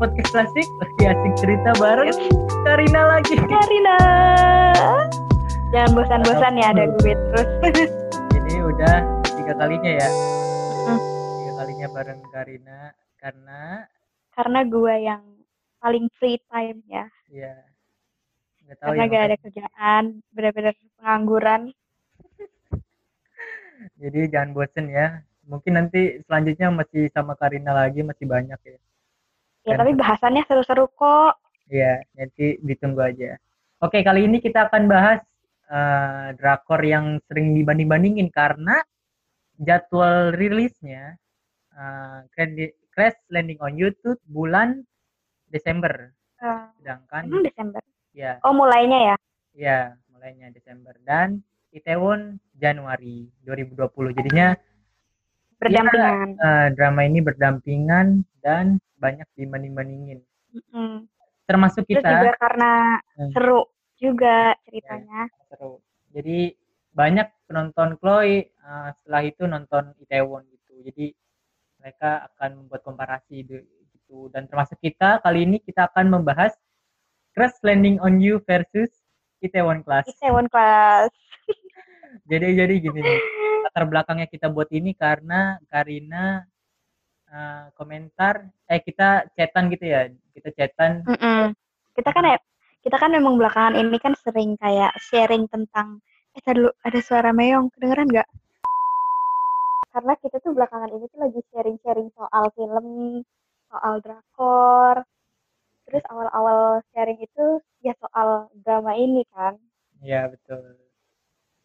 podcast klasik lagi asik cerita bareng Karina lagi. Karina. Jangan bosan-bosan ya ada gue terus. Ini udah tiga kalinya ya. Hmm. Tiga kalinya bareng Karina karena Karena gue yang paling free time ya. ya tahu Karena ya. gak ada kerjaan, bener-bener pengangguran. Jadi jangan bosen ya. Mungkin nanti selanjutnya masih sama Karina lagi masih banyak ya. Ya tapi bahasannya seru-seru kok. Iya, nanti ditunggu aja. Oke, kali ini kita akan bahas eh, drakor yang sering dibanding-bandingin karena jadwal rilisnya eh, Credit- Crash Landing on YouTube bulan Desember. Eh, Sedangkan emang Desember. ya, Oh mulainya ya? ya mulainya Desember dan Itaewon Januari 2020. Jadinya Berdampingan. eh, drama ini berdampingan dan banyak dibanding-bandingin. Mm-mm. Termasuk Terus kita. juga karena Hmm. seru juga ceritanya. seru. Jadi banyak penonton Chloe uh, setelah itu nonton Itaewon gitu. Jadi mereka akan membuat komparasi gitu. Dan termasuk kita kali ini kita akan membahas Crash Landing on You versus Itaewon Class. Itaewon Class. Jadi jadi gini nih. Latar belakangnya kita buat ini karena Karina uh, komentar eh kita chatan gitu ya. Kita chatan Mm-mm. Kita kan ya, kita kan memang belakangan ini kan sering kayak sharing tentang eh tadi dulu ada suara meong kedengeran nggak? Karena kita tuh belakangan ini tuh lagi sharing-sharing soal film, soal drakor. Terus awal-awal sharing itu ya soal drama ini kan. Ya betul.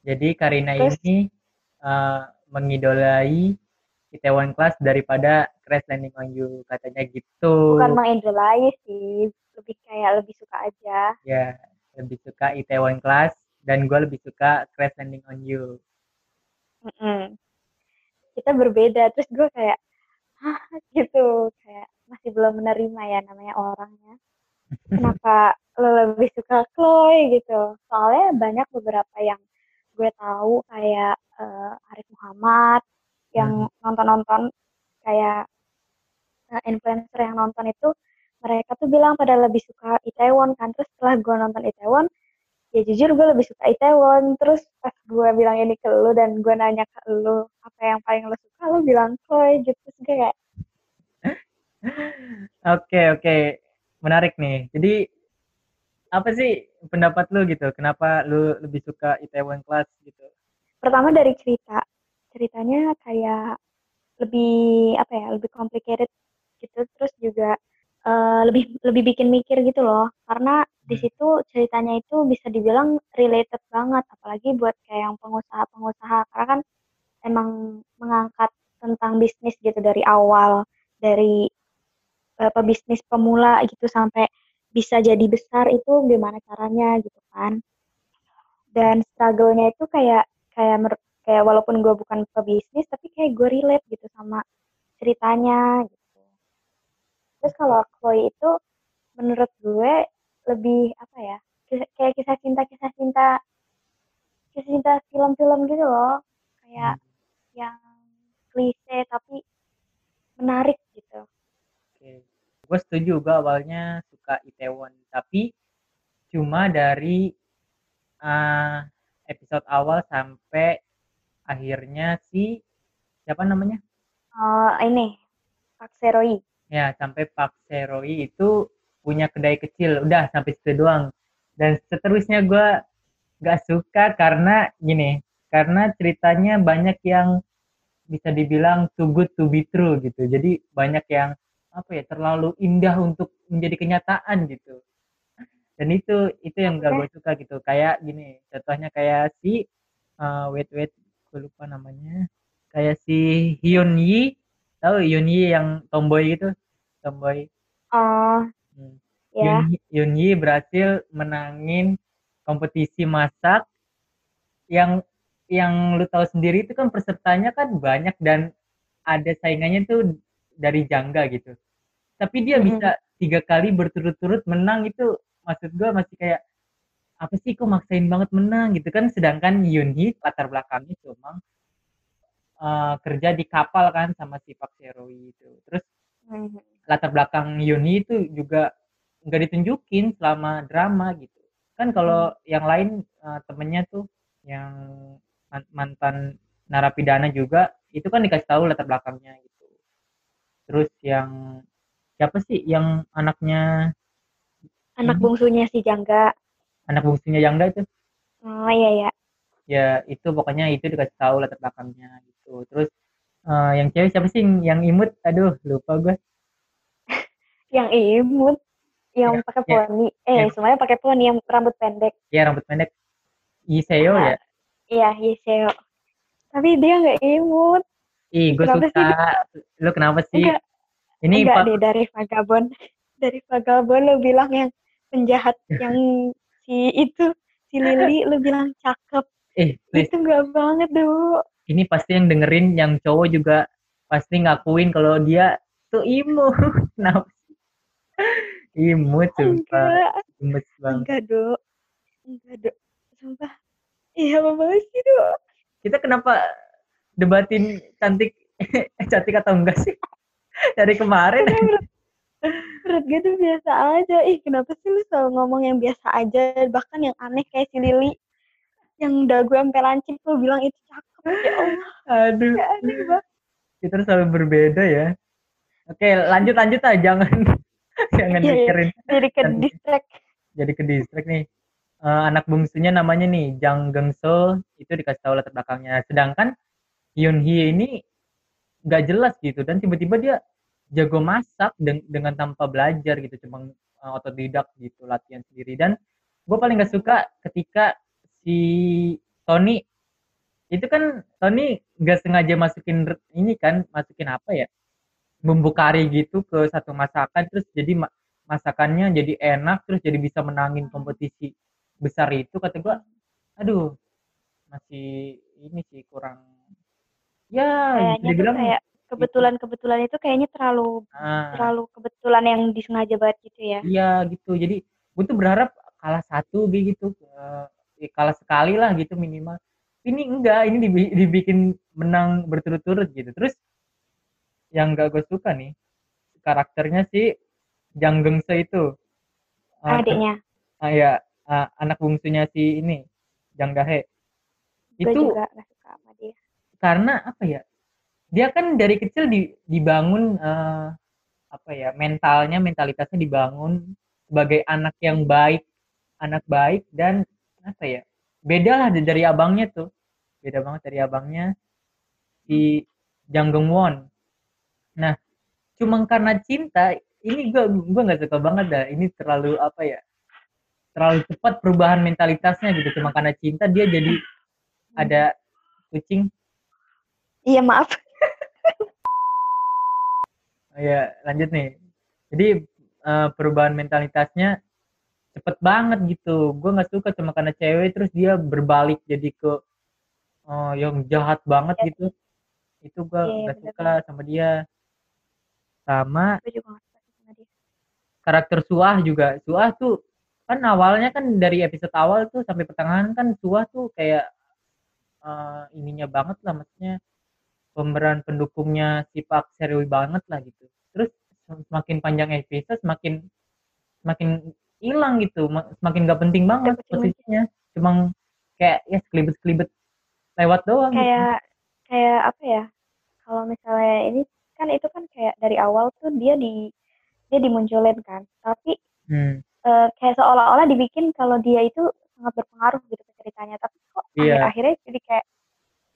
Jadi Karina Terus- ini uh, mengidolai Itaewon Class daripada Crash Landing on You katanya gitu. Bukan mengidolai sih, lebih kayak lebih suka aja. Ya lebih suka Itaewon Class dan gue lebih suka Crash Landing on You. Mm-mm. Kita berbeda, terus gue kayak, hah gitu, kayak masih belum menerima ya namanya orangnya. Kenapa lo lebih suka Chloe gitu? Soalnya banyak beberapa yang gue tahu kayak eh, Arif Muhammad yang nonton-nonton kayak eh, influencer yang nonton itu mereka tuh bilang pada lebih suka Itaewon kan. Terus setelah gue nonton Itaewon ya jujur gue lebih suka Itaewon. Terus pas gue bilang ini ke lu dan gue nanya ke lu apa yang paling lo suka lu bilang Chloe gitu. Terus gue kayak Oke oke. Menarik nih. Jadi apa sih pendapat lu gitu? Kenapa lu lebih suka Itaewon Class gitu? pertama dari cerita ceritanya kayak lebih apa ya lebih complicated gitu terus juga eh, lebih lebih bikin mikir gitu loh karena di Hmm. situ ceritanya itu bisa dibilang related banget apalagi buat kayak yang pengusaha-pengusaha karena kan emang mengangkat tentang bisnis gitu dari awal dari eh, pebisnis pemula gitu sampai bisa jadi besar itu gimana caranya gitu kan. Dan struggle-nya itu kayak kayak mer- kayak walaupun gue bukan pebisnis tapi kayak gue relate gitu sama ceritanya gitu. Terus kalau Chloe itu menurut gue lebih apa ya kayak kisah cinta kisah cinta kisah cinta film-film gitu loh. Kayak yang klise tapi menarik gitu. Oke. Gue setuju gue awalnya suka Itaewon, tapi cuma dari eh, episode awal sampai akhirnya si siapa namanya? Eh, ini Pak Seroi Ya, sampai Pak Seroi itu punya kedai kecil. Udah sampai situ doang. Dan seterusnya gue gak suka karena gini, karena ceritanya banyak yang bisa dibilang too good to be true gitu. Jadi banyak yang apa ya terlalu indah untuk menjadi kenyataan gitu. Dan itu itu yang gak gue suka gitu. Kayak gini, contohnya kayak si eh, wait wait gue lupa namanya. Kayak si Hyun Yi, tahu Hyun Yi yang tomboy gitu, tomboy. oh Hmm. ya Yun, Yun Yi berhasil menangin kompetisi masak yang yang lu tahu sendiri itu kan pesertanya kan banyak dan ada saingannya tuh dari jangga gitu. Tapi dia Mhm. bisa tiga kali berturut-turut menang itu maksud gua masih kayak apa sih kok maksain banget menang? gitu kan. Sedangkan Yun Hee latar belakangnya cuma eh, kerja di kapal kan sama si Pak Seroi itu. Terus Mhm. latar belakang Yuni itu juga nggak ditunjukin selama drama gitu. Kan kalau yang lain uh, temennya tuh yang mantan narapidana juga itu kan dikasih tahu latar belakangnya gitu. Terus yang siapa sih yang anaknya anak bungsunya si Jangga. Anak bungsunya Jangga itu? Oh iya ya ya itu pokoknya itu dikasih tahu latar belakangnya gitu. Terus uh, yang cewek siapa sih? Yang imut? Aduh lupa gue yang imut? Yang ya, pakai ya, poni? Eh ya. semuanya pakai poni yang rambut pendek. Iya rambut pendek. Yiseo nah, ya? Iya Yiseo tapi dia nggak imut. Ih gue suka. sih? lu kenapa sih? Enggak, ini enggak deh dari vagabond dari vagabond lu bilang yang penjahat yang si itu si Lili lu bilang cakep. Eh please. itu enggak banget dulu ini pasti yang dengerin yang cowok juga pasti ngakuin kalau dia tuh imut kenapa imut sumpah imut banget. Enggak dok enggak dok sumpah. Iya banget sih dok kita kenapa debatin cantik cantik atau enggak sih dari kemarin. Menurut gue tuh biasa aja. Ih kenapa sih lu selalu ngomong yang biasa aja? Bahkan yang aneh kayak si Lili yang dagu sampai lancip lu bilang itu cakep ya Allah. Aduh. Ya, aneh banget. Kita selalu berbeda ya. Oke lanjut lanjut aja jangan. Jangan iya. mikirin. Jadi ke distract. Jadi ke distract nih. Uh, anak bungsunya namanya nih Jang Gengso itu dikasih tahu latar belakangnya. Sedangkan Yun Hee ini nggak jelas gitu. Dan tiba-tiba dia jago masak de dengan tanpa belajar gitu cuma uh, otodidak gitu latihan sendiri. Dan gue paling gak suka ketika si Tony itu kan Tony gak sengaja masukin ini kan masukin apa ya bumbu kari gitu ke satu masakan terus jadi ma masakannya jadi enak terus jadi bisa menangin kompetisi besar itu kata gue aduh masih ini sih kurang ya kayaknya dibilang kayak kebetulan-kebetulan itu kayaknya terlalu ah. terlalu kebetulan yang disengaja banget gitu ya. Iya gitu. Jadi gue tuh berharap kalah satu gitu. Uh, kalah sekali lah gitu minimal. Ini enggak, ini dibikin menang berturut-turut gitu. Terus yang enggak gue suka nih karakternya si Jang Gengse itu. Uh, Adiknya. Ah uh, ya, uh, anak bungsunya si ini Jang Dahe. Gue itu juga gak suka sama dia. Karena apa ya? dia kan dari kecil di, dibangun uh, apa ya mentalnya mentalitasnya dibangun sebagai anak yang baik anak baik dan apa ya beda lah dari abangnya tuh. Beda banget dari abangnya si Jang Geng Won. Nah cuma karena cinta ini gue gue nggak suka banget dah. Ini terlalu apa ya terlalu cepat perubahan mentalitasnya gitu. Cuma karena cinta dia jadi ada kucing iya maaf. Ya lanjut nih. Jadi uh, perubahan mentalitasnya cepet banget gitu. Gue nggak suka cuma karena cewek terus dia berbalik jadi ke uh, yang jahat banget ya. gitu. Itu gue iya, nggak ya, suka sama dia. Sama karakter Suah juga. Suah tuh kan awalnya kan dari episode awal tuh sampai pertengahan kan Suah tuh kayak uh, ininya banget lah maksudnya pemeran pendukungnya si Pak Serwi banget lah gitu terus semakin panjang episode semakin semakin hilang gitu semakin gak penting banget posisinya cuma kayak ya sekelibet sekelibet lewat doang gitu. kayak gitu. kayak apa ya kalau misalnya ini kan itu kan kayak dari awal tuh dia di dia dimunculin kan tapi hmm. uh, kayak seolah-olah dibikin kalau dia itu sangat berpengaruh gitu ke ceritanya tapi kok yeah. akhir akhirnya jadi kayak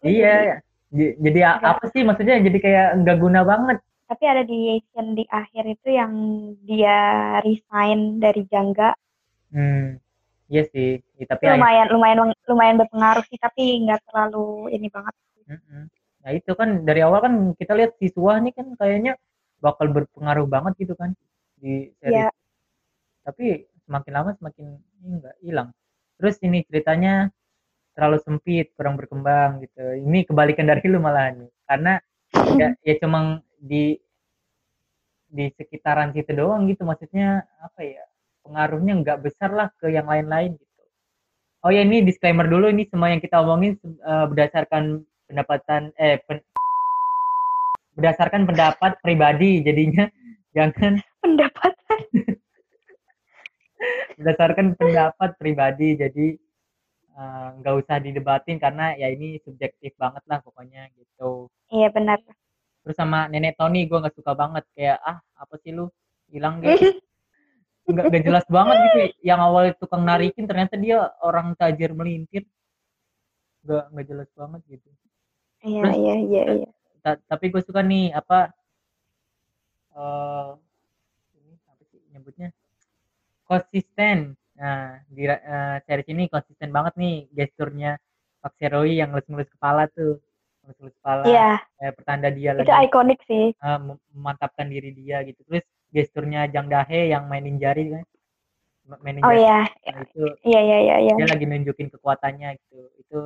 iya jadi, jadi Enggak. apa sih maksudnya? Jadi kayak nggak guna banget. Tapi ada di scene di akhir itu yang dia resign dari Jangga. Hmm iya sih. Ya, tapi lumayan akhir... lumayan lumayan berpengaruh sih tapi nggak terlalu ini banget. Nah itu kan dari awal kan kita lihat siswa nih kan kayaknya bakal berpengaruh banget gitu kan di seri. Yeah. tapi semakin lama semakin enggak hilang. Terus ini ceritanya terlalu sempit kurang berkembang gitu. Ini kebalikan dari lu malah nih. Karena ya, ya cuma di di sekitaran situ doang gitu. Maksudnya apa ya? Pengaruhnya nggak besar lah ke yang lain-lain gitu. Oh ya ini disclaimer dulu. Ini semua yang kita omongin uh, berdasarkan pendapatan eh pen, berdasarkan pendapat pribadi. Jadinya jangan pendapatan berdasarkan pendapat pribadi. Jadi eh, nggak usah didebatin karena ya ini subjektif banget lah pokoknya gitu. Iya benar. Terus sama nenek Tony gue nggak suka banget kayak ah apa sih lu? Hilang deh nggak nggak jelas banget gitu yang awal tukang narikin ternyata dia orang tajir melintir. Nggak nggak jelas banget gitu. Iya Terus- iya iya iya. Ta- tapi gue suka nih apa eh ini apa sih nyebutnya? Konsisten nah di eh, series ini konsisten banget nih gesturnya Pak Seroi yang ngelus-ngelus kepala tuh. Ngelus-ngelus kepala iya. eh, pertanda dia itu lagi ikonik sih. mem- memantapkan diri dia gitu. Terus gesturnya Jang Dahe yang mainin jari kan? Ma- mainin oh jari. iya. Nah, itu iya iya iya iya. dia lagi nunjukin kekuatannya gitu. Itu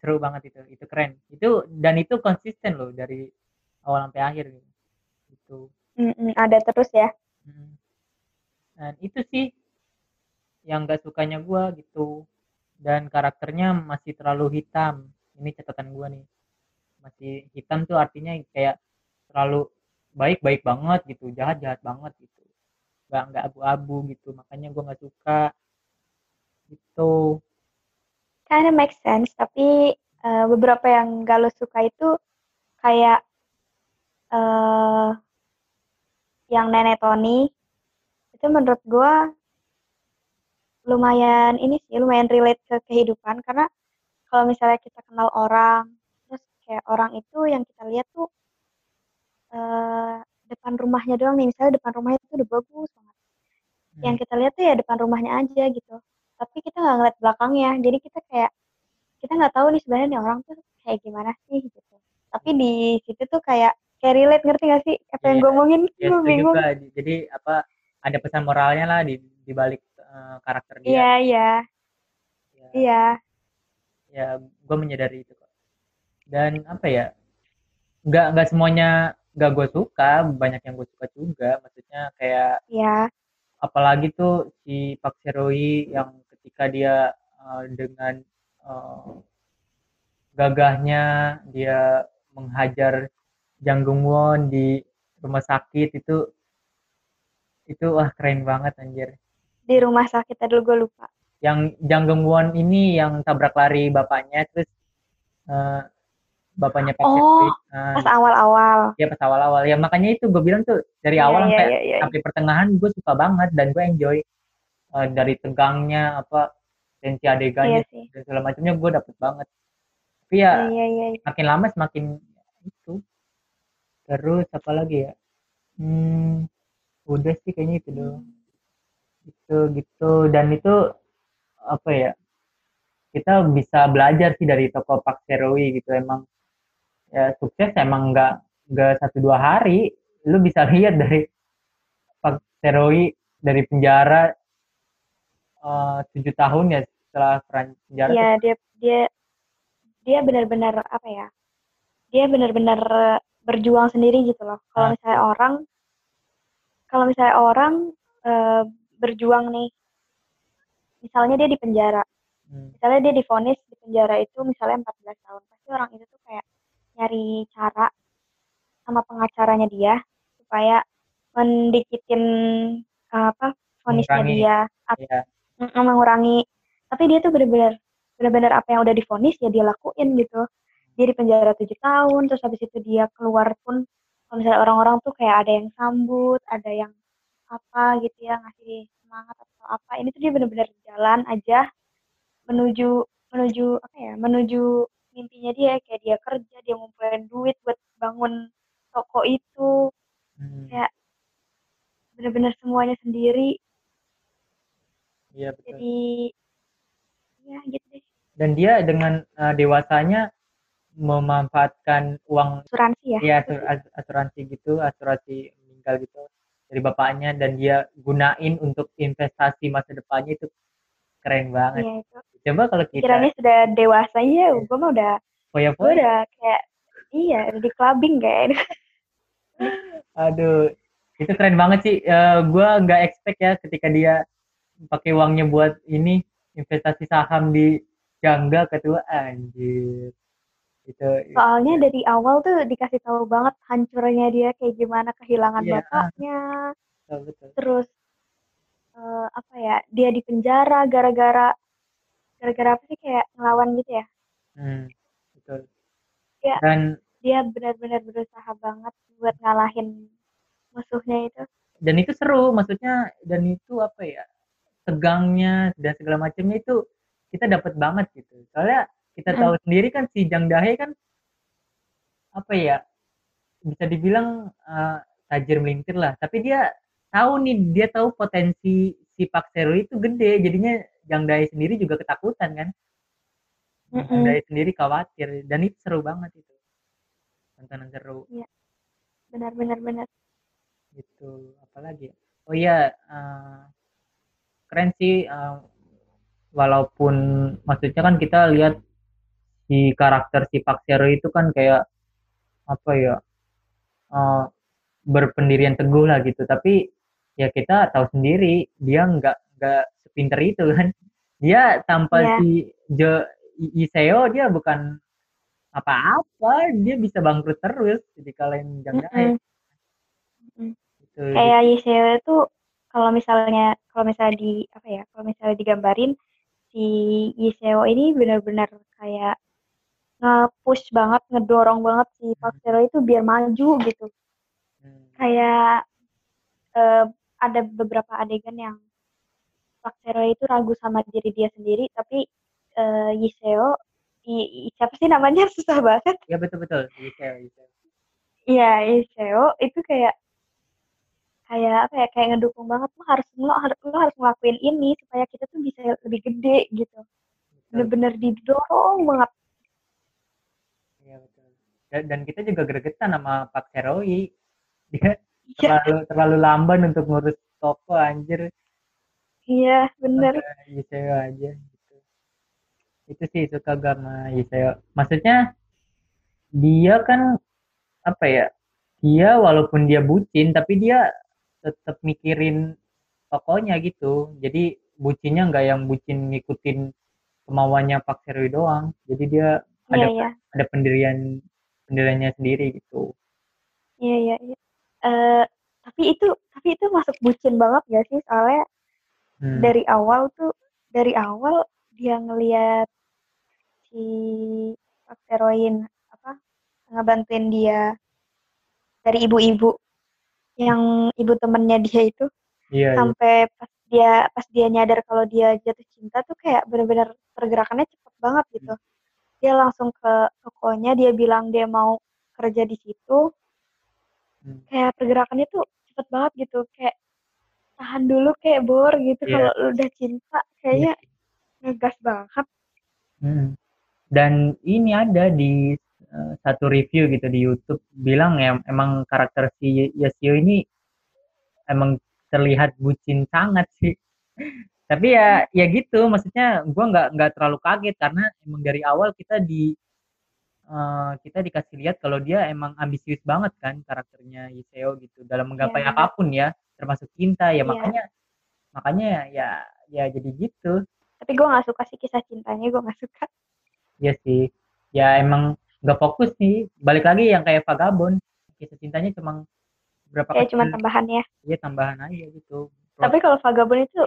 seru banget itu. Itu keren. Itu dan itu konsisten loh dari awal sampai akhir gitu gitu. Mm-mm, ada terus ya. Hmm. dan itu sih yang gak sukanya gua gitu. Dan karakternya masih terlalu hitam. Ini catatan gua nih. Masih hitam tuh artinya kayak terlalu baik baik banget gitu jahat jahat banget gitu. Nggak nggak abu-abu gitu makanya gua nggak suka. Gitu. Of make sense tapi eh, beberapa yang gak lo suka itu kayak eh yang nenek Tony. Itu menurut gua lumayan ini sih lumayan relate ke kehidupan. Karena kalau misalnya kita kenal orang terus kayak orang itu yang kita lihat tuh eh depan rumahnya doang nih. Misalnya depan rumahnya itu udah bagus banget. Yang kita lihat tuh ya depan rumahnya aja gitu. Tapi kita nggak ngeliat belakangnya. Jadi kita kayak kita nggak tahu nih sebenarnya nih orang tuh kayak gimana sih gitu. Tapi di situ tuh kayak kayak relate. Ngerti gak sih apa yang Iya, gue omongin? Ya gue bingung. Gua. jadi apa ada pesan moralnya lah di di balik eh, karakter dia. Iya iya. Ya, iya. Ya gue menyadari itu kok. Dan apa ya nggak nggak semuanya nggak gue suka banyak yang gue suka juga. Maksudnya kayak iya. apalagi tuh si Pak Seroi yang ketika dia eh, dengan eh, gagahnya dia menghajar Jang Gungwon di rumah sakit itu itu wah keren banget anjir di rumah sakit tadi gue lupa. Yang Jang Gungwon ini yang tabrak lari bapaknya terus eh, bapaknya Pak Oh, eh, pas awal-awal. ya pas awal-awal. Ya makanya itu gue bilang tuh dari Iya, awal iya, sampai iya, iya. sampai pertengahan gue suka banget dan gue enjoy Eh, dari tegangnya apa tensi adegannya sih. dan segala macamnya gue dapet banget. Tapi ya iya iya iya. makin lama semakin itu. Terus apa lagi ya? Hmm, udah sih kayaknya itu doang gitu gitu dan itu apa ya kita bisa belajar sih dari toko Pak Seroi gitu emang ya sukses emang nggak nggak satu dua hari lu bisa lihat dari Pak Seroi dari penjara eh, tujuh tahun ya setelah penjara Iya dia dia dia benar-benar apa ya? Dia benar-benar berjuang sendiri gitu loh. Kalau Ah. misalnya orang kalau misalnya orang eh, berjuang nih, misalnya dia di penjara, Hmm, misalnya dia difonis di penjara itu misalnya 14 tahun, pasti orang itu tuh kayak nyari cara sama pengacaranya dia supaya mendikitin eh, apa vonisnya Mengurangi. dia. Ya Mm, mengurangi. Tapi dia tuh bener-bener bener-bener apa yang udah difonis ya dia lakuin gitu. Dia di penjara tujuh tahun terus habis itu dia keluar pun kalau misalnya orang-orang tuh kayak ada yang sambut ada yang apa gitu ya ngasih semangat atau apa ini tuh dia bener-bener jalan aja menuju menuju apa ya menuju mimpinya dia. Kayak dia kerja dia ngumpulin duit buat bangun toko itu. Hmm, kayak bener-bener semuanya sendiri. Iya betul. Jadi ya gitu deh. Dan dia dengan eh, dewasanya memanfaatkan uang asuransi ya? Ya asur- as- asuransi gitu asuransi meninggal gitu dari bapaknya dan dia gunain untuk investasi masa depannya itu keren banget. Iya itu. coba kalau kita Pikirannya sudah dewasa ya, gue mah udah, gue foya-foya udah kayak iya di clubbing kayak. aduh itu keren banget sih. Eh, gua nggak expect ya ketika dia pakai uangnya buat ini investasi saham di Jangga ketua anjir itu Soalnya dari awal tuh dikasih tahu banget hancurnya dia kayak gimana kehilangan Iya. bapaknya, betul betul terus eh, apa ya dia di penjara gara-gara gara-gara apa sih kayak ngelawan gitu ya? Hmm, betul Iya. dan Dia benar-benar berusaha banget buat ngalahin musuhnya itu. dan itu seru maksudnya dan itu apa ya tegangnya dan segala macamnya itu kita dapat banget gitu soalnya kita Mm. tahu sendiri kan si Jang Dahe kan apa ya bisa dibilang eh, tajir melintir lah tapi dia tahu nih dia tahu potensi si Pak Sero itu gede jadinya Jang Dahe sendiri juga ketakutan kan Jang Mm-mm. Dahe sendiri khawatir dan itu seru banget itu tontonan seru Benar-benar benar. gitu apalagi ya? oh iya eh, keren sih eh, walaupun maksudnya kan kita lihat si karakter si Pak Sero itu kan kayak apa ya eh, berpendirian teguh lah gitu tapi ya kita tahu sendiri dia nggak nggak sepinter itu kan dia tanpa Iya. si Jo Iseo dia bukan apa-apa dia bisa bangkrut terus jadi kalian jangan. Mm. gitu Kayak Yiseo itu kalau misalnya kalau misalnya di apa ya kalau misalnya digambarin si Yiseo ini benar-benar kayak nge-push banget, ngedorong banget si Park Sero itu biar maju gitu. Hmm. Kayak eh, ada beberapa adegan yang Park Sero itu ragu sama diri dia sendiri, tapi eh, Yiseo, i, siapa sih namanya susah banget. Ya betul betul. Iseo, Iseo. Iya, Yiseo itu kayak kayak apa ya kayak ngedukung banget lo harus lo harus lo harus ngelakuin ini supaya kita tuh bisa lebih gede gitu bener-bener didorong banget Iya betul. Dan, dan kita juga gregetan sama Pak Seroi. Dia iya terlalu terlalu lamban untuk ngurus toko anjir. iya bener Ada Iseo aja gitu. Itu sih suka sama Iseo. Maksudnya dia kan apa ya? Dia walaupun dia bucin tapi dia tetap mikirin tokonya gitu. Jadi bucinnya nggak yang bucin ngikutin kemauannya Pak Seroi doang. Jadi dia iya ada iya ada pendirian pendiriannya sendiri gitu. iya iya iya Eh, tapi itu tapi itu masuk bucin banget gak sih soalnya Hmm. dari awal tuh dari awal dia ngelihat si Heroin apa ngebantuin dia dari ibu-ibu yang ibu temennya dia itu Iya, iya. sampai pas dia pas dia nyadar kalau dia jatuh cinta tuh kayak bener-bener pergerakannya cepet banget gitu dia langsung ke tokonya dia bilang dia mau kerja di situ Hmm. kayak pergerakannya tuh cepet banget gitu kayak tahan dulu kayak bor gitu Iya. kalau lu udah cinta kayaknya ngegas banget Hmm. Dan ini ada di eh, satu review gitu di YouTube bilang ya emang karakter si Yasuo ini emang terlihat bucin sangat sih. Tapi ya ya gitu, maksudnya gua nggak nggak terlalu kaget karena emang dari awal kita di eh, kita dikasih lihat kalau dia emang ambisius banget kan karakternya Yuseo gitu dalam menggapai Iya. apa pun ya, termasuk cinta ya Iya. makanya makanya ya ya jadi gitu. tapi gue nggak suka sih kisah cintanya gue nggak suka Iya sih. Ya emang nggak fokus nih. Balik lagi yang kayak Vagabond. Kisah cintanya cuma berapa kayak cuma tambahan ya Iya tambahan aja gitu. Tapi kalau vagabond itu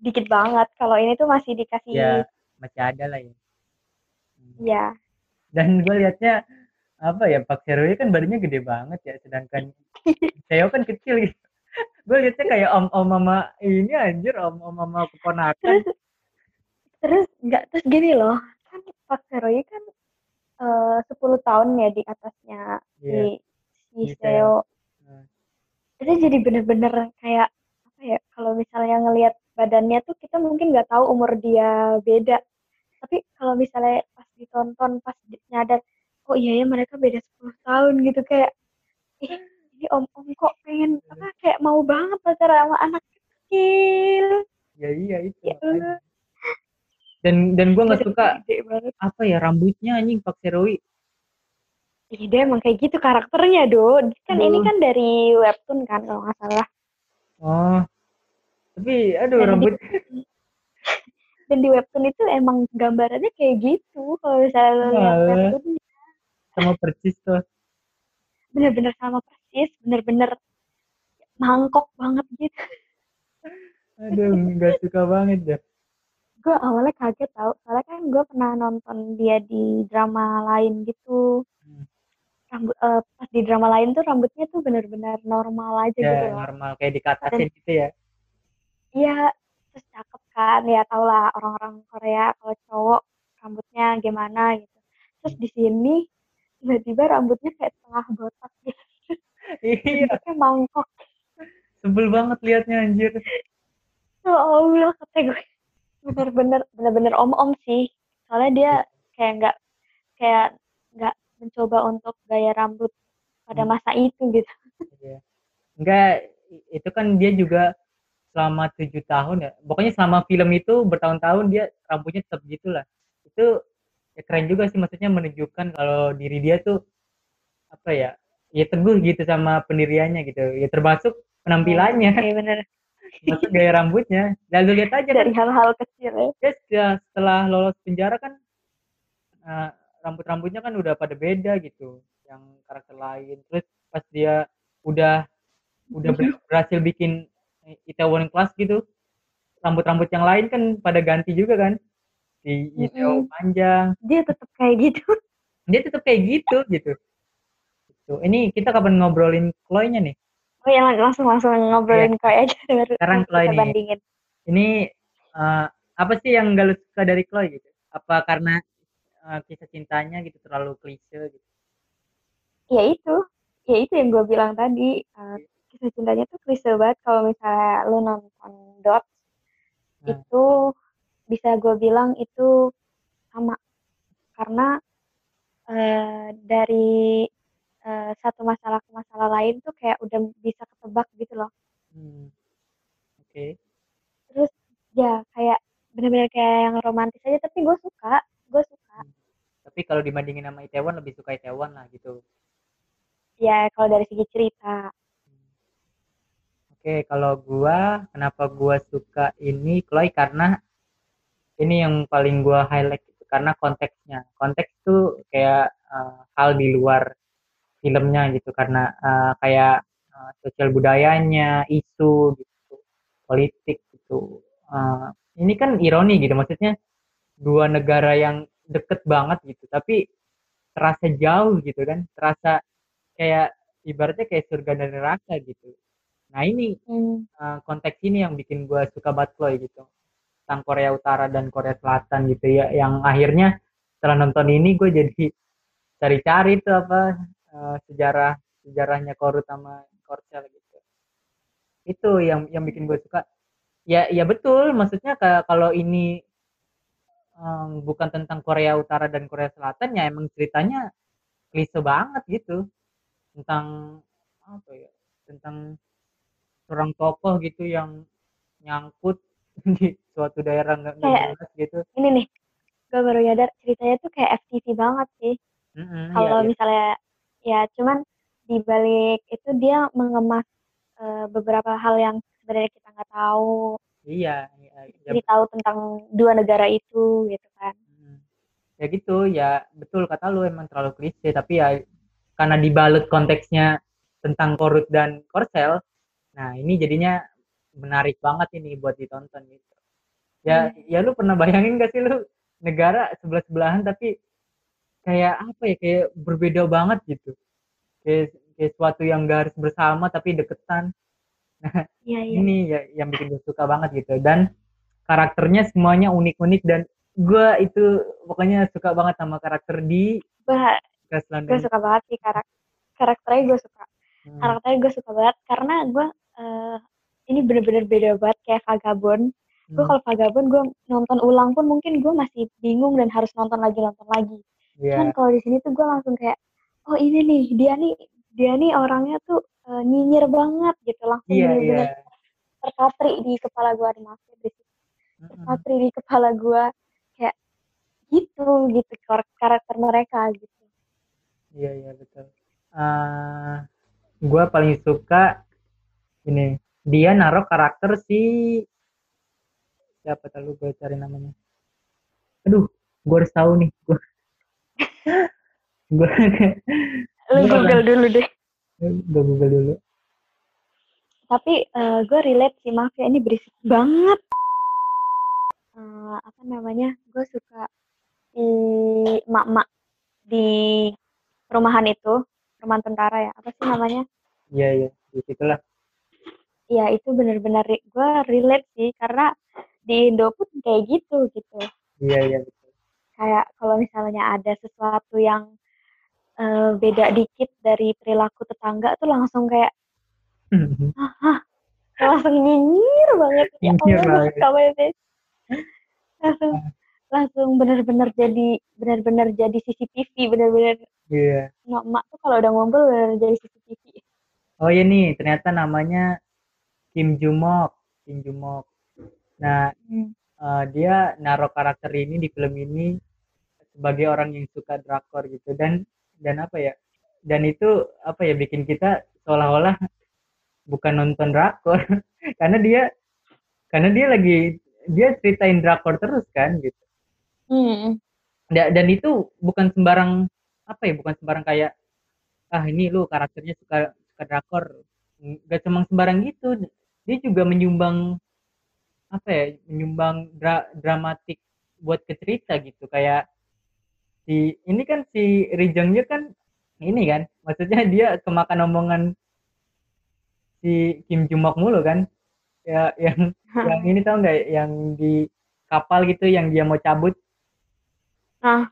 dikit banget kalau ini tuh masih dikasih ya masih ada lah ya. Hmm. ya Dan gue liatnya apa ya Pak Serwi kan badannya gede banget ya. Sedangkan Theo kan kecil gitu. gue liatnya kayak om-om mama ini anjir om-om mama keponakan. terus terus nggak terus gini loh kan Pak Seroy kan eh 10 tahun ya di atasnya Iya. si si Si Theo Hmm. itu jadi bener-bener kayak apa ya kalau misalnya ngelihat badannya tuh kita mungkin nggak tahu umur dia beda. Tapi kalau misalnya pas ditonton pas nyadar oh iya ya mereka beda 10 tahun gitu kayak ih ini om-om kok pengen apa kayak mau banget pacaran sama anak kecil. Ya iya itu. Ya makanya. Dan dan gue nggak suka apa ya rambutnya anjing Pak Serwi Iya dia emang kayak gitu karakternya do kan ini Aduh. kan dari webtoon kan kalau nggak salah. Oh, tapi aduh Dan rambut. dan di webtoon itu emang gambarannya kayak gitu kalau misalnya lo lihat Malah. webtoon sama persis tuh. Bener-bener sama persis bener-bener mangkok banget gitu. Aduh nggak suka banget ya. Gue awalnya kaget tau soalnya kan gue pernah nonton dia di drama lain gitu. Hmm. rambut eh, pas di drama lain tuh rambutnya tuh bener-bener normal aja gitu ya loh. normal kayak dikatasin gitu ya iya terus cakep kan ya tau lah orang-orang Korea kalau cowok rambutnya gimana gitu. Terus di sini tiba-tiba rambutnya kayak setengah botak gitu. Iya. Rambutnya mangkok. Sebel banget liatnya anjir. Ya Allah kata gue. Bener-bener bener-bener om-om sih. Soalnya dia kayak nggak kayak nggak mencoba untuk gaya rambut pada Hmm. masa itu gitu. Iya. Enggak, itu kan dia juga selama tujuh tahun ya. Pokoknya selama film itu bertahun-tahun dia rambutnya tetap gitulah. Itu ya keren juga sih maksudnya menunjukkan kalau diri dia tuh apa ya? Ya teguh gitu sama pendiriannya gitu. Ya termasuk penampilannya, Iya bener termasuk gaya rambutnya. Lalu lihat aja kan dari hal-hal kecil ya dia setelah, setelah lolos penjara kan eh, rambut-rambutnya kan udah pada beda gitu yang karakter lain terus pas dia udah udah ber- berhasil bikin Itaewon Class gitu. Rambut-rambut yang lain kan pada ganti juga kan. Si Itaewon Mm-mm. panjang. Dia tetap kayak gitu. Dia tetap kayak gitu gitu. Gitu. ini kita kapan ngobrolin Chloe-nya nih? Oh ya langsung langsung ngobrolin kayak aja biar Iya. Sekarang Chloe nih. bandingin. Ini eh, apa sih yang gak lu suka dari Chloe gitu? Apa karena eh, kisah cintanya gitu terlalu klise gitu? Ya itu. Ya itu yang gue bilang tadi eh, kisah cintanya tuh klise banget kalau misalnya lu nonton dot Nah. itu bisa gue bilang itu sama karena eh, dari eh, satu masalah ke masalah lain tuh kayak udah bisa ketebak gitu loh Hmm. Oke. terus ya kayak bener-bener kayak yang romantis aja tapi gue suka gue suka Tapi kalau dibandingin sama Itaewon lebih suka Itaewon lah gitu. ya kalau dari segi cerita Oke, kalau gua kenapa gua suka ini Chloe karena ini yang paling gua highlight gitu, karena konteksnya. Konteks tuh kayak eh, hal di luar filmnya gitu karena eh, kayak eh, sosial budayanya, isu gitu, politik gitu. Eh, ini kan ironi gitu maksudnya dua negara yang deket banget gitu, tapi terasa jauh gitu kan, terasa kayak ibaratnya kayak surga dan neraka gitu. Nah ini Hmm, eh, konteks ini yang bikin gue suka banget Chloe gitu. Tentang Korea Utara dan Korea Selatan gitu ya. Yang akhirnya setelah nonton ini gue jadi cari-cari tuh apa eh, sejarah sejarahnya Korut sama Korsel gitu. Itu yang yang bikin gue suka. Ya ya betul maksudnya ka- kalau ini em, bukan tentang Korea Utara dan Korea Selatan ya emang ceritanya klise banget gitu. Tentang apa ya tentang seorang tokoh gitu yang nyangkut di suatu daerah nggak jelas gitu. ini nih gue baru nyadar ceritanya tuh kayak FTV banget sih. Mm-mm, kalau iya, iya. misalnya ya cuman di balik itu dia mengemas eh, beberapa hal yang sebenarnya kita nggak tahu. Iya iya, iya. jadi tahu tentang dua negara itu gitu kan. Ya gitu ya betul kata lu emang terlalu klise tapi ya karena dibalut konteksnya tentang Korut dan Korsel nah ini jadinya menarik banget ini buat ditonton gitu. Ya ya lu pernah bayangin gak sih lu negara sebelah sebelahan tapi kayak apa ya kayak berbeda banget gitu. Kayak kayak suatu yang gak harus bersama tapi deketan. Iya iya. ini ya yang bikin gue suka banget gitu. Dan karakternya semuanya unik-unik dan gue itu pokoknya suka banget sama karakter di Crash gue suka banget sih karakter karakternya gue suka. Hmm, karakternya gue suka banget karena gue eh, ini bener-bener beda banget kayak Vagabond gue hmm, kalau Vagabond gue nonton ulang pun mungkin gue masih bingung dan harus nonton lagi nonton lagi. Iya, cuman kalau di sini tuh gue langsung kayak oh ini nih dia nih dia nih orangnya tuh eh, nyinyir banget gitu. Langsung iya bener-bener terpatri di kepala gue ada maaf ya berisik Mm-mm. terpatri di kepala gue kayak gitu gitu kar- karakter mereka gitu. Iya iya betul. Eh, gue paling suka ini dia naruh karakter si siapa tadi gue cari namanya aduh gue harus tahu nih gue gue Lu Google dulu deh. gue google dulu Tapi eh, gue relate sih, maaf ya ini berisik banget. Eh, apa namanya? Gue suka si mak-mak di perumahan itu, perumahan tentara ya. Apa sih namanya? iya iya di situlah Ya itu bener-bener gue relate sih karena di Indo pun kayak gitu gitu. iya iya betul. Kayak kalau misalnya ada sesuatu yang eh, beda dikit dari perilaku tetangga tuh langsung kayak langsung nyinyir banget. Ya Nyinyir Allah langsung langsung bener-bener jadi bener-bener jadi CCTV bener-bener iya. mak tuh kalau udah ngumpul bener jadi CCTV oh iya nih ternyata namanya Kim Jumok Kim Jumok nah Hmm. eh, dia naruh karakter ini di film ini sebagai orang yang suka drakor gitu. Dan dan apa ya? Dan itu apa ya bikin kita seolah-olah bukan nonton drakor. Karena dia karena dia lagi dia ceritain drakor terus kan gitu. Hmm. Da- dan itu bukan sembarang apa ya bukan sembarang kayak ah ini lu karakternya suka suka drakor. Nggak cuma sembarang gitu dia juga menyumbang apa ya menyumbang dra- dramatik buat ke cerita gitu. Kayak si ini kan si Ri Jong Hyuk kan ini kan maksudnya dia kemakan omongan si Kim Jumok mulu kan. Ya yang yang ini tau nggak yang di kapal gitu yang dia mau cabut? Nah,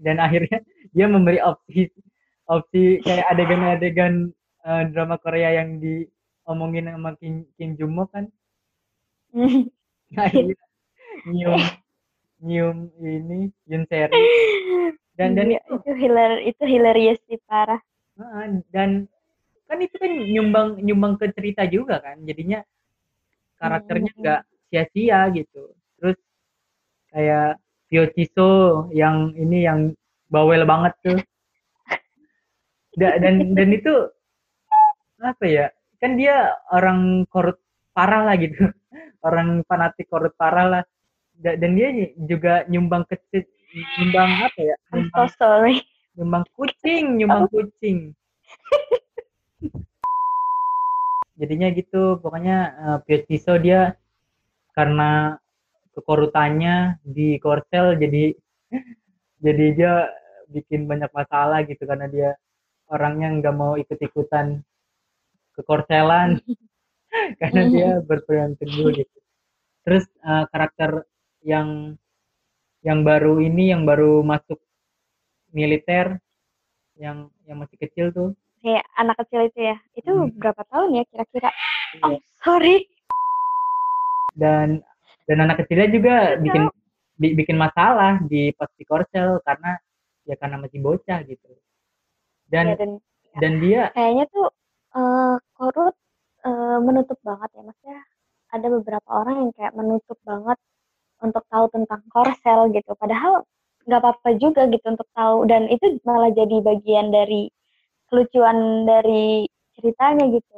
dan akhirnya dia memberi opsi opsi kayak adegan-adegan eh, drama Korea yang diomongin sama Kim, Kim Mok kan? Akhirnya nyium nyium ini Yun Seri. Dan dan Iya, itu itu hilar itu hilarious sih parah. Ah, dan kan itu kan nyumbang nyumbang ke cerita juga kan? Jadinya karakternya Hmm. nggak sia-sia gitu. Terus kayak Pio Chiso yang ini yang bawel banget tuh. Da- dan dan itu apa ya kan dia orang korut parah lah gitu. Orang fanatik korut parah lah. Da- dan dia juga nyumbang ke nyumbang apa ya? I'm nyumbang, so sorry. nyumbang kucing nyumbang kucing. Jadinya gitu pokoknya uh, Pio Chiso dia karena kekorutannya di Korsel jadi jadi dia bikin banyak masalah gitu karena dia orangnya nggak mau ikut-ikutan kekorselan karena dia berpegang teguh gitu. Terus uh, karakter yang yang baru ini yang baru masuk militer yang yang masih kecil tuh. Kayak anak kecil itu ya. Itu Hmm. berapa tahun ya kira-kira? Iya. oh sorry. Dan dan anak kecilnya juga bikin bi- bikin masalah di pas di korsel karena ya karena masih bocah gitu. Dan Ya, dan dan dia kayaknya tuh eh, korut eh, menutup banget ya maksudnya ada beberapa orang yang kayak menutup banget untuk tahu tentang korsel gitu. Padahal nggak apa-apa juga gitu untuk tahu. Dan itu malah jadi bagian dari kelucuan dari ceritanya gitu.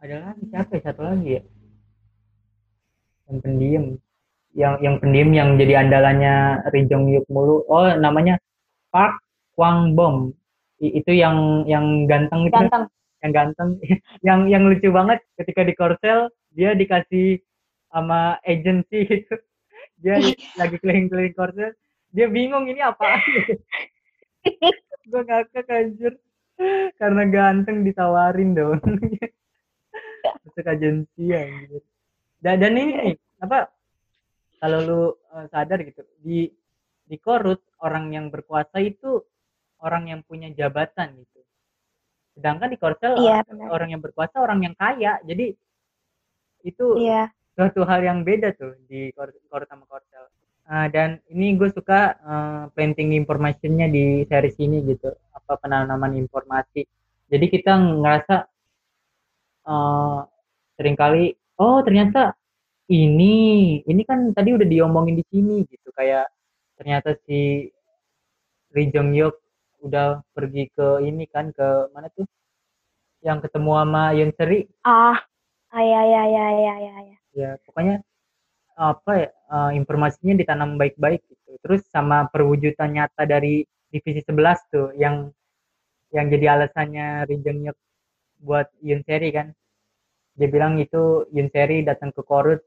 Ada lagi siapa ya? Satu lagi ya? Yang pendiam. Yang yang pendiam yang jadi andalannya Ri Jong Hyuk mulu. Oh namanya Park Kwang Bom. I- itu yang yang ganteng itu ganteng yang ganteng yang yang lucu banget ketika di Korsel dia dikasih sama agency gitu. Dia lagi keliling-keliling Korsel. Dia bingung ini apa gue ngakak anjir. Karena ganteng ditawarin dong. Masuk agensi anjir. Dan, dan ini nih apa kalau lu eh, sadar gitu di di korut orang yang berkuasa itu orang yang punya jabatan gitu sedangkan di korsel iya orang, benar. orang yang berkuasa orang yang kaya. Jadi itu iya. suatu hal yang beda tuh di kor korut sama korsel. Ah, dan ini gue suka eh, planting informationnya di series ini gitu. Apa penanaman informasi. Jadi kita ngerasa eh sering kali oh ternyata ini ini kan tadi udah diomongin di sini gitu. Kayak ternyata si Ri Jong Hyuk udah pergi ke ini kan ke mana tuh? Yang ketemu sama Yoon Seri? Ah ah ya ya ya ya ya ya. Ya pokoknya apa ya eh, informasinya ditanam baik-baik gitu. Terus sama perwujudan nyata dari divisi 11 tuh yang yang jadi alasannya Ri Jung Hyuk buat Yun Seri kan. Dia bilang itu Yun Seri datang ke Korut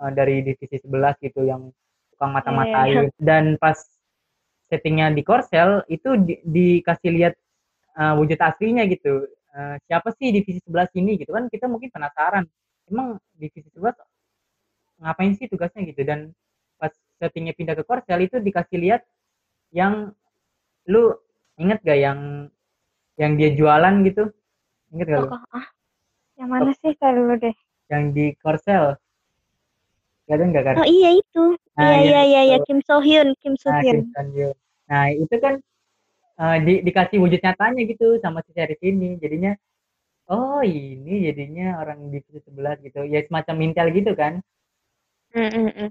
uh, dari divisi 11 gitu yang tukang mata-matain. Dan pas settingnya di Korsel itu di, dikasih lihat uh, wujud aslinya gitu. Uh, siapa sih divisi 11 ini gitu kan kita mungkin penasaran. Emang divisi 11 ngapain sih tugasnya gitu? Dan pas settingnya pindah ke Korsel itu dikasih lihat yang lu inget gak yang yang dia jualan gitu? Inget gak lu? Oh, ah, yang mana sih? Saya dulu deh. Yang di Korsel ada nggak kan? Oh iya itu. Nah, iya iya iya ya, Kim So Hyun, Kim So Hyun. Nah, Kim Hyun. Nah itu kan uh, di, dikasih wujud nyatanya gitu sama si series ini. Jadinya oh ini jadinya orang di sebelah gitu. Ya semacam mintel gitu kan. Mm -mm.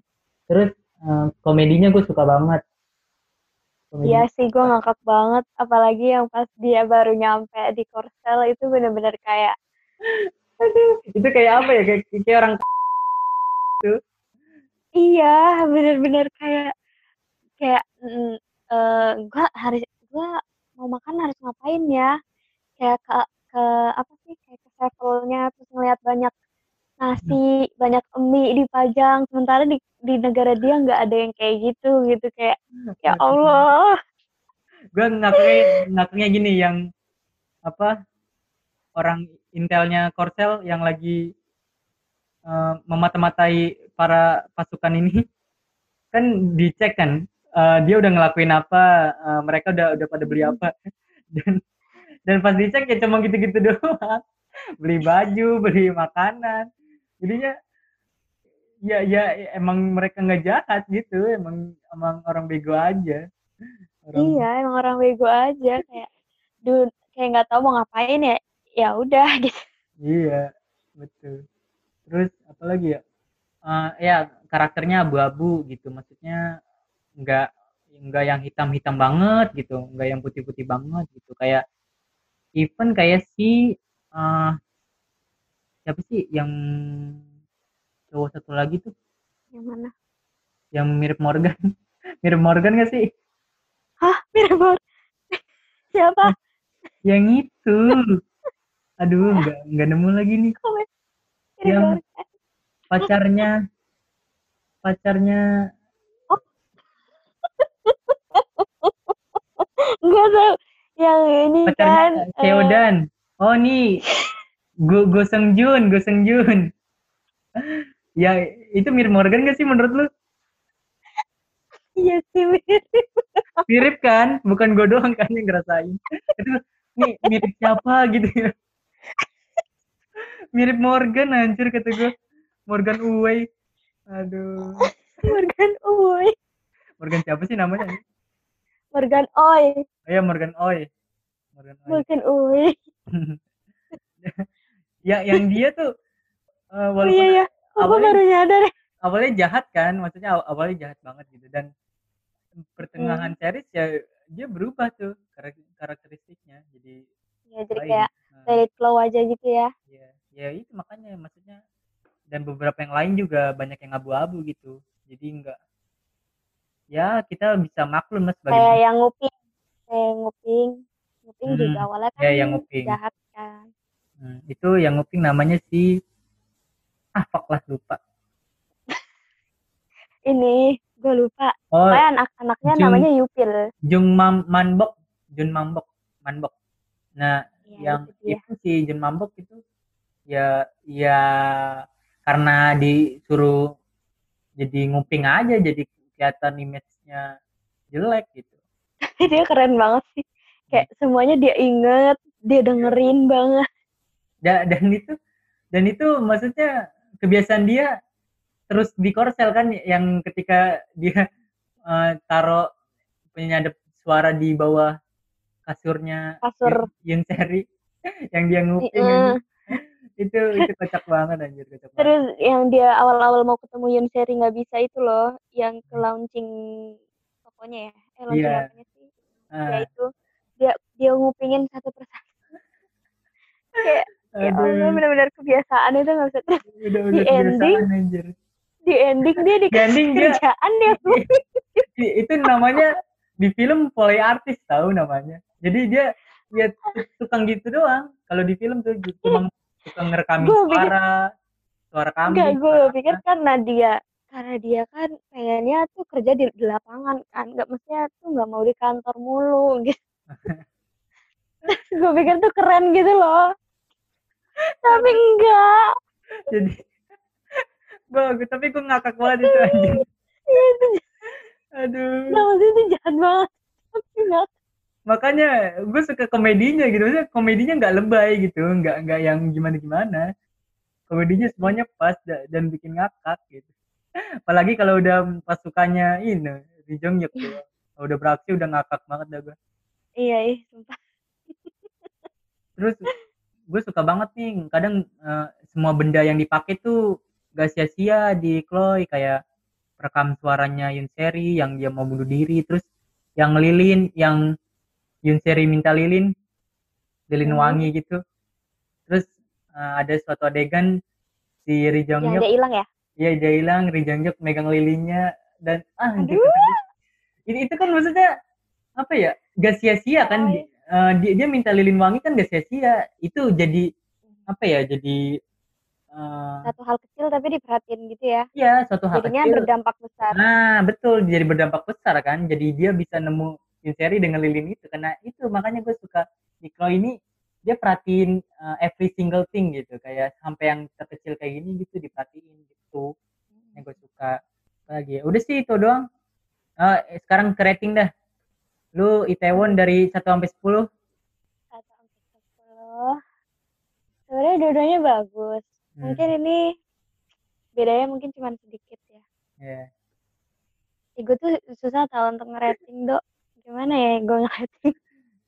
Terus uh, komedinya gue suka banget. Iya sih gue ngakak banget. Apalagi yang pas dia baru nyampe di Korsel itu bener-bener kayak Aduh, itu kayak apa ya? Kayak, kayak orang iya bener-bener kayak kayak mm, uh, gua harus gua mau makan harus ngapain ya? Kayak ke ke apa sih kayak ke levelnya terus ngeliat banyak nasi hmm. banyak mie dipajang sementara di di negara dia nggak ada yang kayak gitu gitu. Kayak ya Allah. Gue ngakunya ngakunya gini yang apa orang intelnya Korsel yang lagi uh, memata-matai para pasukan ini kan dicek kan uh, dia udah ngelakuin apa uh, mereka udah udah pada beli apa. Dan dan pas dicek ya cuma gitu-gitu doang. Beli baju beli makanan. Jadinya ya ya emang mereka nggak jahat gitu emang emang orang bego aja. Orang... iya emang orang bego aja kayak duh kayak nggak tahu mau ngapain ya ya udah gitu. Iya betul terus apa lagi ya? Uh, ya karakternya abu-abu gitu. Maksudnya nggak nggak yang hitam-hitam banget gitu. Nggak yang putih-putih banget gitu. Kayak even kayak si uh, siapa sih yang cowok satu lagi tuh? Yang mana? Yang mirip Morgan. Mirip Morgan gak sih? Hah? Mirip Morgan siapa? Yang itu. Aduh nggak nggak nemu lagi nih yang pacarnya pacarnya. Oh. enggak tahu yang ini pacarnya kan Seodan uh... oh nih. Go Go Seng Jun Go Seng Jun. Ya itu mirip Morgan gak sih menurut lu? Iya sih mirip mirip kan? Bukan gue doang kan yang ngerasain. Itu nih mirip siapa gitu ya mirip Morgan anjir kata gue Morgan Uway. Aduh. Morgan Uway. Morgan siapa sih namanya? Morgan Oi. Oh iya Morgan Oi. Morgan Oi. Morgan Uway. ya yang dia tuh uh, walaupun oh, iya, iya. awalnya, baru nyadar awalnya jahat kan maksudnya awalnya jahat banget gitu dan pertengahan hmm. series ya dia berubah tuh karakteristiknya jadi ya jadi lain. kayak dari flow aja gitu ya ya ya itu makanya maksudnya. Dan beberapa yang lain juga banyak yang abu-abu gitu. Jadi enggak ya kita bisa maklum mas sebagai kayak yang nguping. Kayak nguping. Nguping hmm, juga awalnya kan ya, yang nguping. jahat kan. Hmm, itu yang nguping namanya si ah fuck lah lupa. Ini gue lupa. Oh, kayak anak-anaknya namanya Yupil. Jung Mam Manbok. Jun Mambok. Manbok. Nah ya, yang itu, itu si Jun Mambok itu ya ya karena disuruh jadi nguping aja jadi kelihatan image-nya jelek gitu. Dia keren banget sih. Kayak hmm. semuanya dia inget dia dengerin banget. Da dan itu dan itu maksudnya kebiasaan dia terus di korsel kan yang ketika dia uh, taruh penyadap suara di bawah kasurnya kasur. Yun Seri yang dia nguping uh, itu itu kocak banget anjir kocak terus banget. yang dia awal-awal mau ketemu Yun Seri nggak bisa itu loh yang ke hmm. launching pokoknya ya eh launching yeah. apanya sih uh. ya itu dia dia ngupingin satu persatu kayak ya Allah benar-benar kebiasaan itu nggak bisa terus udah, udah di ending anjir. di ending dia di ending kerjaan dia, dia itu namanya di film polai artis tahu namanya jadi dia dia tukang gitu doang kalau di film tuh cuma tukang ngerekamin Gua pikir- suara suara kambing Enggak, gue suara pikir apa. karena dia karena dia kan pengennya tuh kerja di, di lapangan kan. Nggak mestinya tuh nggak mau di kantor mulu gitu. Gue pikir tuh keren gitu loh. Tapi enggak. Jadi gue tapi gue ngakak banget itu anjing. Iya, aduh. Nah, maksudnya itu jahat banget. Tapi enggak makanya gue suka komedinya gitu. Maksudnya komedinya nggak lebay gitu. Nggak nggak yang gimana gimana komedinya semuanya pas da- dan bikin ngakak gitu. Apalagi kalau udah pasukannya ini di Jongyuk tuh. Kalau udah beraksi udah ngakak banget dah gue. Iya ih sumpah. Terus gue suka banget nih. Kadang eh, semua benda yang dipakai tuh gak sia-sia di Chloe. Kayak rekam suaranya Yun Seri yang dia mau bunuh diri. Terus yang lilin yang Yun Seri minta lilin. Lilin Hmm. wangi gitu. Terus eh, ada suatu adegan si Ri Jong yang dia hilang ya? Iya dia hilang. Ri Jong Hyuk megang lilinnya dan ah Aduh. gitu. ini itu kan maksudnya apa ya gak sia-sia kan? Ay. Eh, dia dia minta lilin wangi kan gak sia-sia. Itu jadi apa ya jadi eh, satu hal kecil tapi diperhatiin gitu ya? Ya suatu hal jadinya kecil. berdampak besar. Nah betul. Jadi berdampak besar kan. Jadi dia bisa nemu seri dengan lilin itu karena itu makanya gue suka. Chloe ini dia perhatiin eh, every single thing gitu kayak sampai yang terkecil kayak gini gitu diperhatiin gitu. Yang gue suka. Lagi ya? Udah sih itu doang. Eh, sekarang ke rating dah. Lu Itaewon dari 1 sampai 10 satu sampai sepuluh. Sebenarnya dua-duanya bagus. Hmm, mungkin ini bedanya mungkin cuma sedikit ya. Ya. ya gue tuh susah tau untuk ngerating dok gimana ya gue ngerating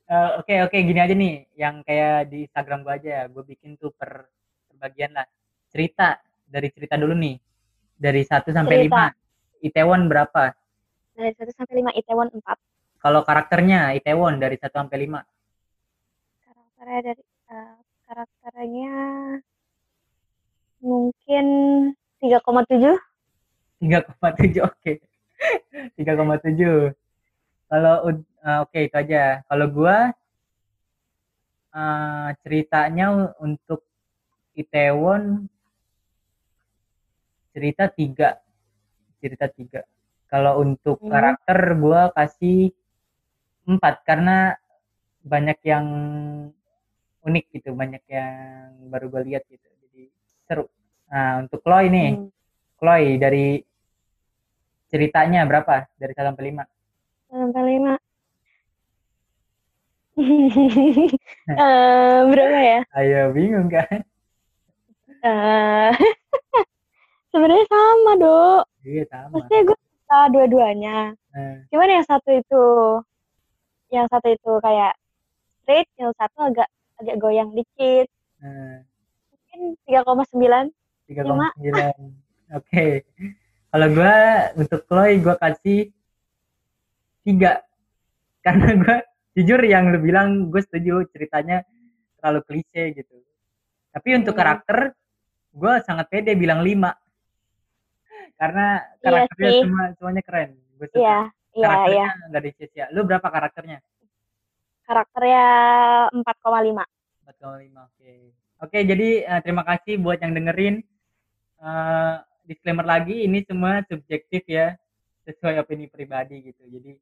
Eh, Oke oke gini aja nih yang kayak di Instagram gue aja ya gue bikin tuh per, per bagian lah. Cerita dari cerita dulu nih. Dari 1 sampai Cerita. 5 Itaewon berapa? Dari 1 sampai 5 Itaewon 4 kalau karakternya Itaewon dari 1 sampai 5 karakternya dari eh, karakternya mungkin 3,7 3,7 oke. 3,7 kalau eh, oke itu aja. Kalau gua eh, ceritanya untuk Itaewon cerita tiga. Cerita tiga. Kalau untuk Hmm. karakter gua kasih empat karena banyak yang unik gitu banyak yang baru gue lihat gitu. Jadi seru. Nah untuk Chloe nih. Hmm, Chloe dari ceritanya berapa? Dari 1 sampai 5. Sampai 5 Eh, berapa ya? Ayo bingung kan? Eh, sebenarnya sama dok. Iya sama. maksudnya gue suka dua-duanya. Nah, cuman yang satu itu yang satu itu kayak straight yang satu agak agak goyang dikit. Nah, mungkin 3,9 3,9. Oke. Kalau gua untuk Chloe gua kasih 3. Karena gua jujur yang lu bilang gue setuju ceritanya terlalu klise gitu. Tapi untuk Hmm. karakter gua sangat pede bilang 5. Karena Iya karakternya sih. semua semuanya keren. Gue suka. iya iya iya karakternya nggak ada sia-sia. Lu berapa karakternya? karakternya 4,5 4,5 oke oke jadi eh, terima kasih buat yang dengerin Eh, disclaimer lagi ini semua subjektif ya sesuai opini pribadi gitu jadi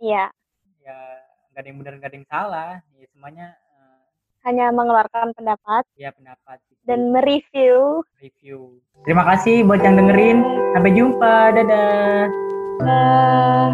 iya. Ya nggak ada yang benar nggak ada yang salah. Ya semuanya eh, hanya mengeluarkan pendapat ya pendapat gitu. dan mereview. Review. Terima kasih buat yang dengerin. Sampai jumpa. Dadah. Eh